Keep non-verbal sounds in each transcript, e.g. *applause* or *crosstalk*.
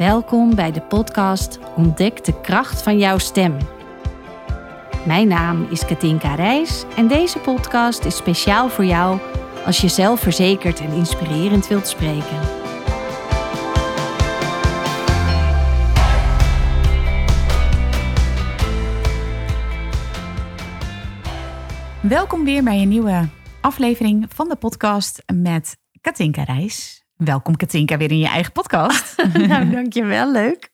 Welkom bij de podcast Ontdek de kracht van jouw stem. Mijn naam is Katinka Reis en deze podcast is speciaal voor jou als je zelfverzekerd en inspirerend wilt spreken. Welkom weer bij een nieuwe aflevering van de podcast met Katinka Reis. Welkom Katinka weer in je eigen podcast. *laughs* *laughs* nou, dankjewel. Leuk.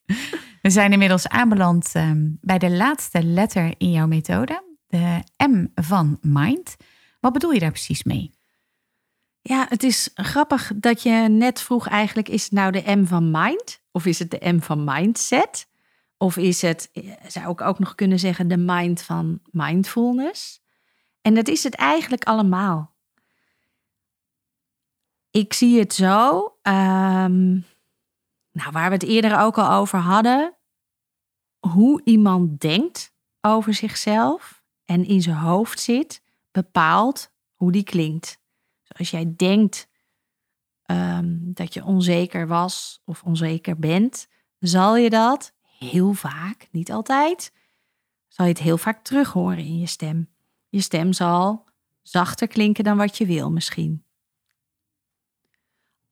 We zijn inmiddels aanbeland ehm, bij de laatste letter in jouw methode, de M van Mind. Wat bedoel je daar precies mee? Ja, het is grappig dat je net vroeg eigenlijk, is het nou de M van Mind? Of is het de M van Mindset? Of is het, zou ik ook nog kunnen zeggen, de Mind van Mindfulness? En dat is het eigenlijk allemaal. Ik zie het zo, um, nou, waar we het eerder ook al over hadden, hoe iemand denkt over zichzelf en in zijn hoofd zit, bepaalt hoe die klinkt. Dus als jij denkt um, dat je onzeker was of onzeker bent, zal je dat heel vaak, niet altijd, zal je het heel vaak terug horen in je stem. Je stem zal zachter klinken dan wat je wil misschien.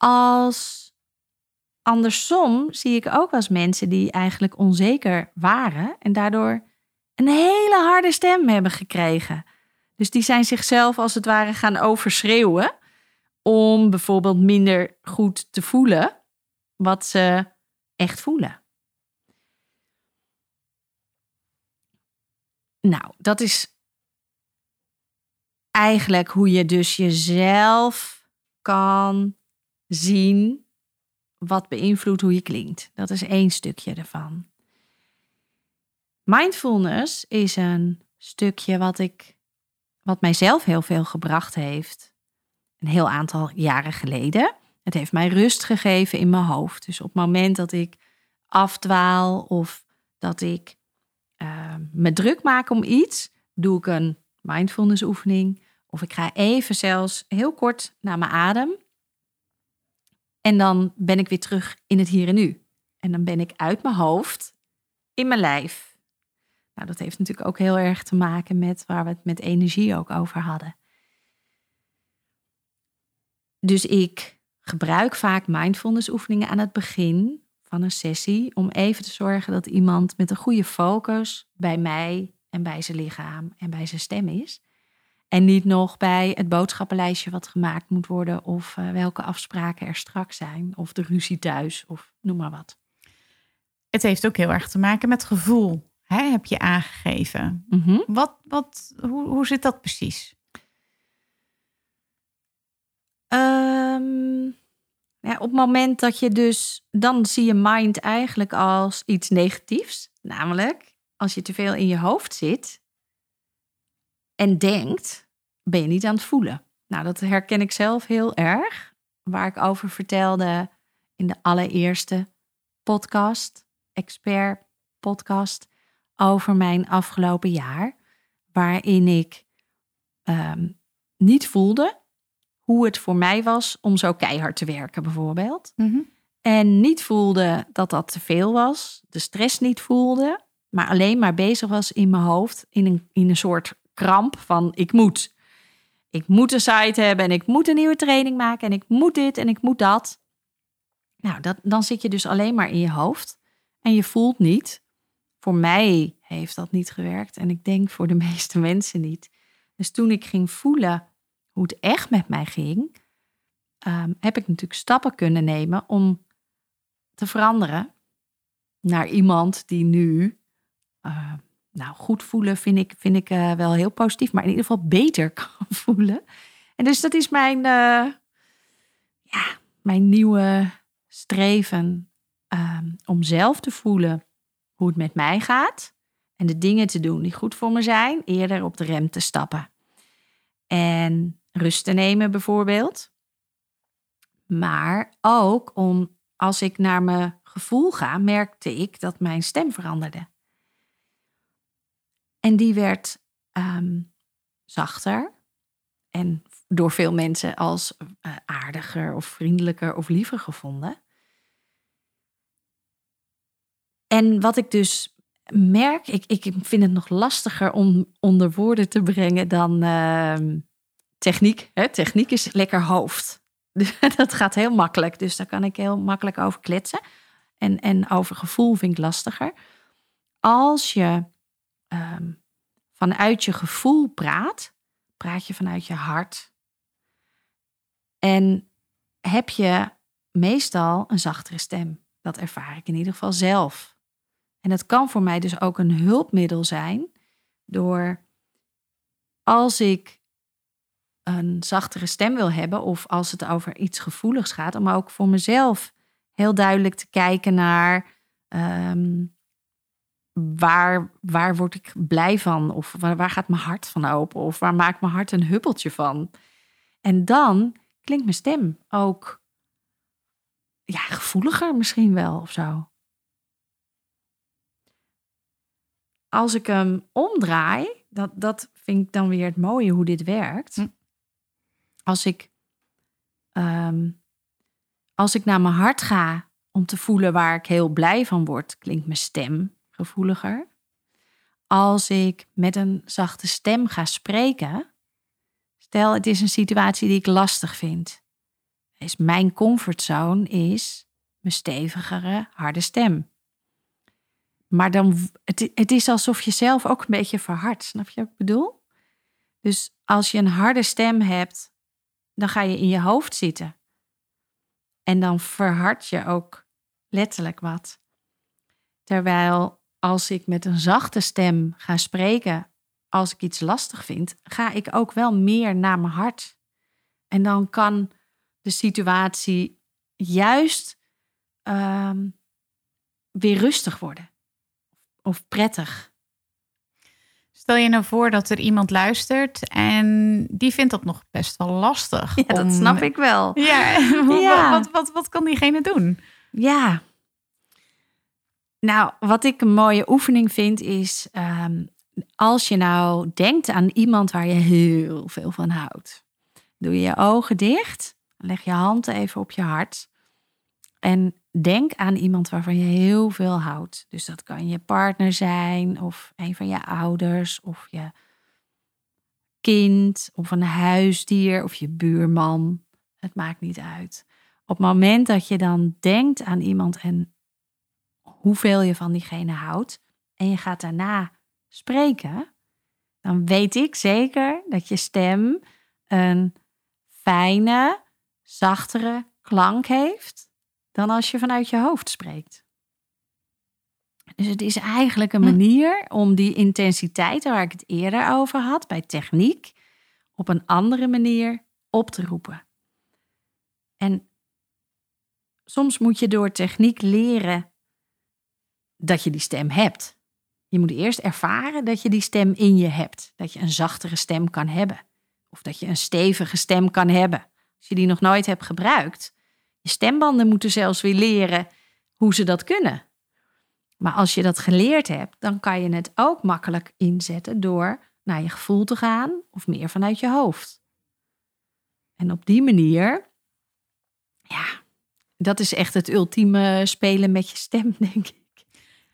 Als andersom zie ik ook als mensen die eigenlijk onzeker waren en daardoor een hele harde stem hebben gekregen. Dus die zijn zichzelf als het ware gaan overschreeuwen om bijvoorbeeld minder goed te voelen wat ze echt voelen. Nou, dat is eigenlijk hoe je dus jezelf kan zien wat beïnvloedt hoe je klinkt. Dat is één stukje ervan. Mindfulness is een stukje wat ik wat mijzelf heel veel gebracht heeft. Een heel aantal jaren geleden. Het heeft mij rust gegeven in mijn hoofd. Dus op het moment dat ik afdwaal of dat ik uh, me druk maak om iets, doe ik een mindfulness oefening. Of ik ga even zelfs heel kort naar mijn adem. En dan ben ik weer terug in het hier en nu. En dan ben ik uit mijn hoofd in mijn lijf. Nou, dat heeft natuurlijk ook heel erg te maken met waar we het met energie ook over hadden. Dus ik gebruik vaak mindfulness oefeningen aan het begin van een sessie om even te zorgen dat iemand met een goede focus bij mij en bij zijn lichaam en bij zijn stem is. En niet nog bij het boodschappenlijstje wat gemaakt moet worden of uh, welke afspraken er straks zijn of de ruzie thuis of noem maar wat. Het heeft ook heel erg te maken met gevoel, hè, heb je aangegeven. Mm -hmm. wat, wat, hoe, hoe zit dat precies? Um, ja, op het moment dat je dus, dan zie je mind eigenlijk als iets negatiefs. Namelijk, als je te veel in je hoofd zit en denkt, ben je niet aan het voelen. Nou, dat herken ik zelf heel erg. Waar ik over vertelde in de allereerste podcast, expert podcast, over mijn afgelopen jaar. Waarin ik um, niet voelde hoe het voor mij was om zo keihard te werken, bijvoorbeeld. Mm -hmm. En niet voelde dat dat te veel was, de stress niet voelde, maar alleen maar bezig was in mijn hoofd in een, in een soort kramp van ik moet. Ik moet een site hebben en ik moet een nieuwe training maken en ik moet dit en ik moet dat. Nou, dat, dan zit je dus alleen maar in je hoofd en je voelt niet. Voor mij heeft dat niet gewerkt en ik denk voor de *laughs* meeste mensen niet. Dus toen ik ging voelen hoe het echt met mij ging, um, heb ik natuurlijk stappen kunnen nemen om te veranderen naar iemand die nu, uh, nou goed voelen vind ik, vind ik uh, wel heel positief, maar in ieder geval beter *laughs* kan voelen. En dus dat is mijn, uh, ja, mijn nieuwe streven um, om zelf te voelen hoe het met mij gaat en de dingen te doen die goed voor me zijn, eerder op de rem te stappen. En rust te nemen bijvoorbeeld. Maar ook om, als ik naar mijn gevoel ga, merkte ik dat mijn stem veranderde. En die werd um, zachter en door veel mensen als uh, aardiger of vriendelijker of liever gevonden. En wat ik dus merk, ik, ik vind het nog lastiger om onder woorden te brengen dan ehm, techniek. Hè? Techniek is lekker hoofd. *laughs* dat gaat heel makkelijk, dus daar kan ik heel makkelijk over kletsen. En, en over gevoel vind ik lastiger. Als je ehm, vanuit je gevoel praat, praat je vanuit je hart. En heb je meestal een zachtere stem. Dat ervaar ik in ieder geval zelf. En het kan voor mij dus ook een hulpmiddel zijn door als ik een zachtere stem wil hebben of als het over iets gevoeligs gaat, om ook voor mezelf heel duidelijk te kijken naar ehm, waar, waar word ik blij van of waar, waar gaat mijn hart van open of waar maakt mijn hart een huppeltje van. En dan klinkt mijn stem ook ja, gevoeliger misschien wel of zo. Als ik hem omdraai, dat, dat vind ik dan weer het mooie hoe dit werkt. Hm. Als ik, ehm, als ik naar mijn hart ga om te voelen waar ik heel blij van word, klinkt mijn stem gevoeliger. Als ik met een zachte stem ga spreken, stel het is een situatie die ik lastig vind, is mijn comfortzone is mijn stevigere, harde stem. Maar dan, het, het is alsof je zelf ook een beetje verhardt. Snap je wat ik bedoel? Dus als je een harde stem hebt, dan ga je in je hoofd zitten. En dan verhard je ook letterlijk wat. Terwijl als ik met een zachte stem ga spreken, als ik iets lastig vind, ga ik ook wel meer naar mijn hart. En dan kan de situatie juist ehm, weer rustig worden of prettig. Stel je nou voor dat er iemand luistert en die vindt dat nog best wel lastig. Ja, dat snap ik wel. Ja, *laughs* ja. Wat, wat, wat, kan diegene doen? Ja. Nou, wat ik een mooie oefening vind is... Ehm, als je nou denkt aan iemand waar je heel veel van houdt. Doe je je ogen dicht, leg je hand even op je hart... En denk aan iemand waarvan je heel veel houdt. Dus dat kan je partner zijn, of een van je ouders, of je kind, of een huisdier, of je buurman. Het maakt niet uit. Op het moment dat je dan denkt aan iemand en hoeveel je van diegene houdt, en je gaat daarna spreken, dan weet ik zeker dat je stem een fijne, zachtere klank heeft dan als je vanuit je hoofd spreekt. Dus het is eigenlijk een hm. manier om die intensiteit waar ik het eerder over had bij techniek op een andere manier op te roepen. En soms moet je door techniek leren dat je die stem hebt. Je moet eerst ervaren dat je die stem in je hebt. Dat je een zachtere stem kan hebben. Of dat je een stevige stem kan hebben. Als je die nog nooit hebt gebruikt, je stembanden moeten zelfs weer leren hoe ze dat kunnen. Maar als je dat geleerd hebt, dan kan je het ook makkelijk inzetten door naar je gevoel te gaan of meer vanuit je hoofd. En op die manier, ja, dat is echt het ultieme spelen met je stem, *laughs* denk ik.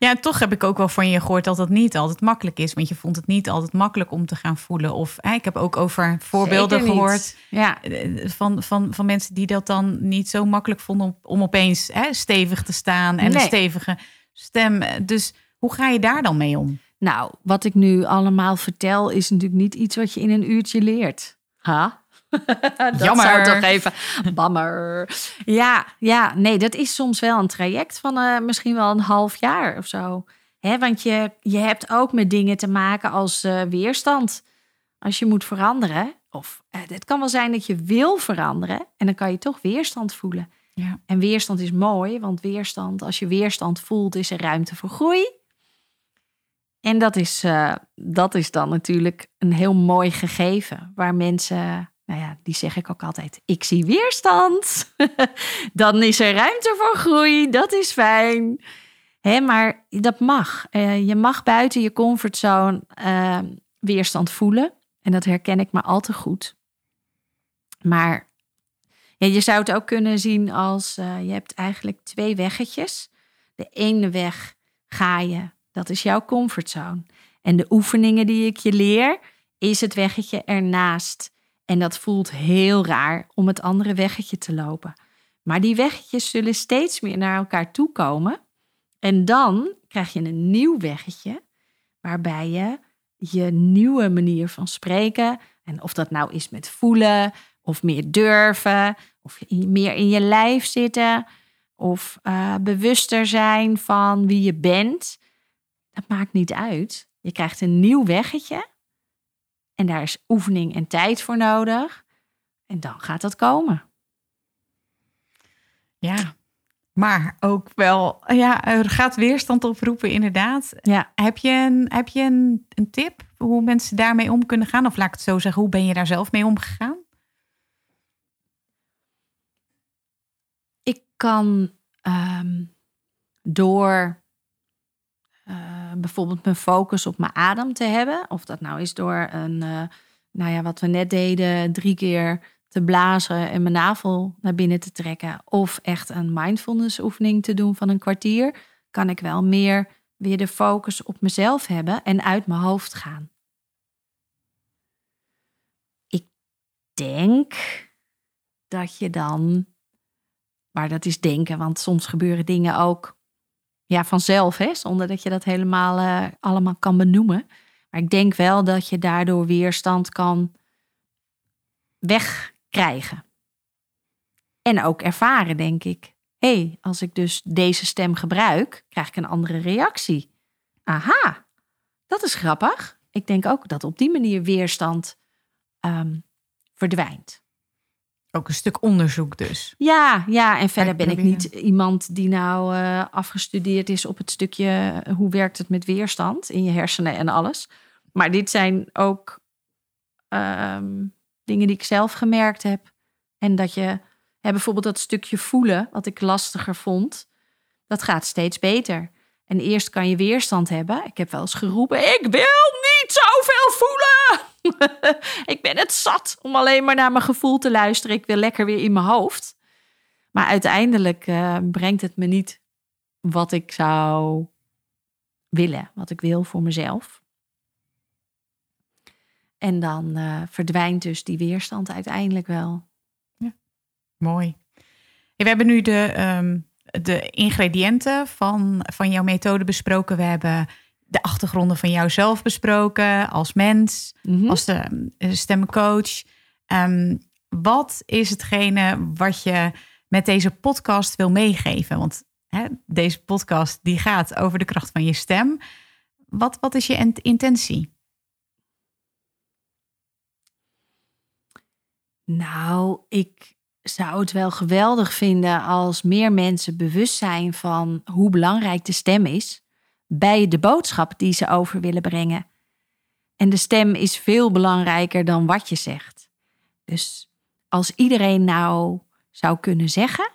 Ja, toch heb ik ook wel van je gehoord dat het niet altijd makkelijk is. Want je vond het niet altijd makkelijk om te gaan voelen. Of ik heb ook over voorbeelden gehoord ja. Eh, van, van, van mensen die dat dan niet zo makkelijk vonden om, om opeens hè, stevig te staan en een stevige stem. Dus hoe ga je daar dan mee om? Nou, wat ik nu allemaal vertel is natuurlijk niet iets wat je in een uurtje leert. Ha? *laughs* dat Jammer. zou toch even. Bammer. Ja, ja, nee, dat is soms wel een traject van uh, misschien wel een half jaar of zo. Hè, want je, je hebt ook met dingen te maken als uh, weerstand. Als je moet veranderen. Of uh, het kan wel zijn dat je wil veranderen. En dan kan je toch weerstand voelen. Ja. En weerstand is mooi, want weerstand, als je weerstand voelt, is er ruimte voor groei. En dat is, dat is dan natuurlijk een heel mooi gegeven waar mensen nou ja, die zeg ik ook altijd. Ik zie weerstand. *laughs* Dan is er ruimte voor groei. Dat is fijn. Hè, maar dat mag. Uh, je mag buiten je comfortzone uh, weerstand voelen. En dat herken ik maar al te goed. Maar je zou het ook kunnen zien als uh, je hebt eigenlijk twee weggetjes. De ene weg ga je. Dat is jouw comfortzone. En de oefeningen die ik je leer, is het weggetje ernaast. En dat voelt heel raar om het andere weggetje te lopen. Maar die weggetjes zullen steeds meer naar elkaar toe komen. En dan krijg je een nieuw weggetje, waarbij je je nieuwe manier van spreken, en of dat nou is met voelen, of meer durven, of meer in je lijf zitten, of uh, bewuster zijn van wie je bent, dat maakt niet uit. Je krijgt een nieuw weggetje en daar is oefening en tijd voor nodig. En dan gaat dat komen. Ja, maar ook wel, ja, er gaat weerstand oproepen, inderdaad. Ja. Heb je, een, heb je een, een tip hoe mensen daarmee om kunnen gaan? Of laat ik het zo zeggen, hoe ben je daar zelf mee omgegaan? Ik kan ehm, door bijvoorbeeld mijn focus op mijn adem te hebben, of dat nou is door een, uh, nou ja, wat we net deden, drie keer te blazen en mijn navel naar binnen te trekken. Of echt een mindfulness oefening te doen van een kwartier. Kan ik wel meer weer de focus op mezelf hebben en uit mijn hoofd gaan. Ik denk dat je dan, maar dat is denken, want soms gebeuren dingen ook ja, vanzelf, hè, zonder dat je dat helemaal uh, allemaal kan benoemen. Maar ik denk wel dat je daardoor weerstand kan weg krijgen. En ook ervaren, denk ik. Hé, hey, als ik dus deze stem gebruik, krijg ik een andere reactie. Aha, dat is grappig. Ik denk ook dat op die manier weerstand um, verdwijnt. Ook een stuk onderzoek dus. Ja, ja en verder ben ik niet iemand die nou uh, afgestudeerd is op het stukje hoe werkt het met weerstand in je hersenen en alles. Maar dit zijn ook um, dingen die ik zelf gemerkt heb. En dat je hè, bijvoorbeeld dat stukje voelen, wat ik lastiger vond, dat gaat steeds beter. En eerst kan je weerstand hebben. Ik heb wel eens geroepen: Ik wil niet zoveel voelen. *laughs* ik ben het zat om alleen maar naar mijn gevoel te luisteren. Ik wil lekker weer in mijn hoofd. Maar uiteindelijk uh, brengt het me niet wat ik zou willen, wat ik wil voor mezelf. En dan uh, verdwijnt dus die weerstand uiteindelijk wel. Ja, mooi. we hebben nu de, um, de ingrediënten van, van jouw methode besproken. We hebben de achtergronden van jouzelf besproken als mens, mm -hmm. als de, de stemcoach. Um, wat is hetgene wat je met deze podcast wil meegeven? Want hè, deze podcast die gaat over de kracht van je stem. Wat, wat is je intentie? Nou, ik zou het wel geweldig vinden als meer mensen bewust zijn van hoe belangrijk de stem is bij de boodschap die ze over willen brengen. En de stem is veel belangrijker dan wat je zegt. Dus als iedereen nou zou kunnen zeggen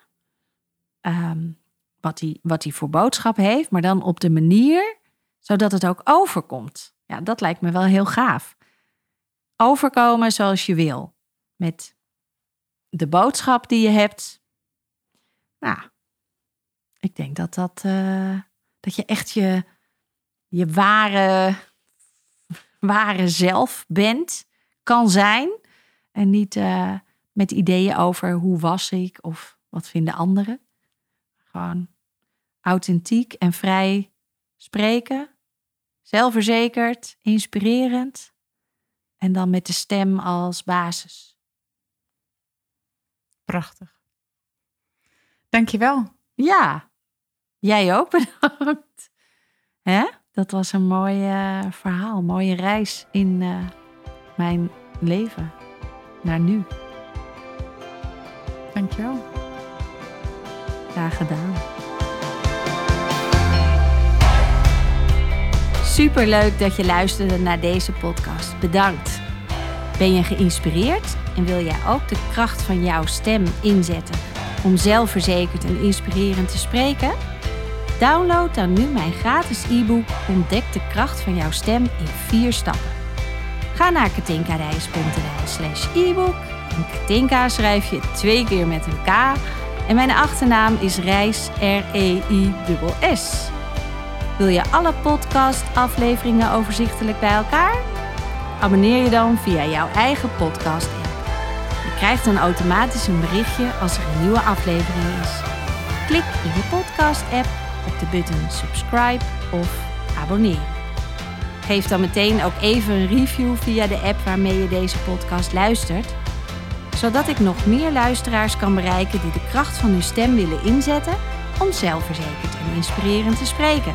um, wat, hij, wat voor boodschap heeft, maar dan op de manier zodat het ook overkomt. Ja, dat lijkt me wel heel gaaf. Overkomen zoals je wil met de boodschap die je hebt. Nou, ik denk dat dat, uh, dat je echt je, je ware, ware zelf bent, kan zijn. En niet uh, met ideeën over hoe was ik of wat vinden anderen. Gewoon authentiek en vrij spreken. Zelfverzekerd, inspirerend. En dan met de stem als basis. Prachtig. Dankjewel. Ja, jij ook bedankt. Hè? Dat was een mooi uh, verhaal, een mooie reis in uh, mijn leven naar nu. Dankjewel. Graag gedaan. Super leuk dat je luisterde naar deze podcast. Bedankt. Ben je geïnspireerd en wil jij ook de kracht van jouw stem inzetten om zelfverzekerd en inspirerend te spreken? Download dan nu mijn gratis e-book Ontdek de kracht van jouw stem in vier stappen. Ga naar katinkareis.nl slash e-book. Katinka schrijf je twee keer met een K. En mijn achternaam is Reis, R-E-I-S-S. Wil je alle podcast-afleveringen overzichtelijk bij elkaar? Abonneer je dan via jouw eigen podcast-app. Je krijgt dan automatisch een berichtje als er een nieuwe aflevering is. Klik in je podcast-app op de button subscribe of abonneer. Geef dan meteen ook even een review via de app waarmee je deze podcast luistert, zodat ik nog meer luisteraars kan bereiken die de kracht van hun stem willen inzetten om zelfverzekerd en inspirerend te spreken.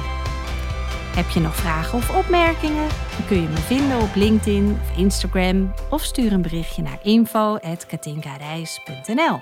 Heb je nog vragen of opmerkingen? Dan kun je me vinden op LinkedIn of Instagram of stuur een berichtje naar info.katinkareis.nl.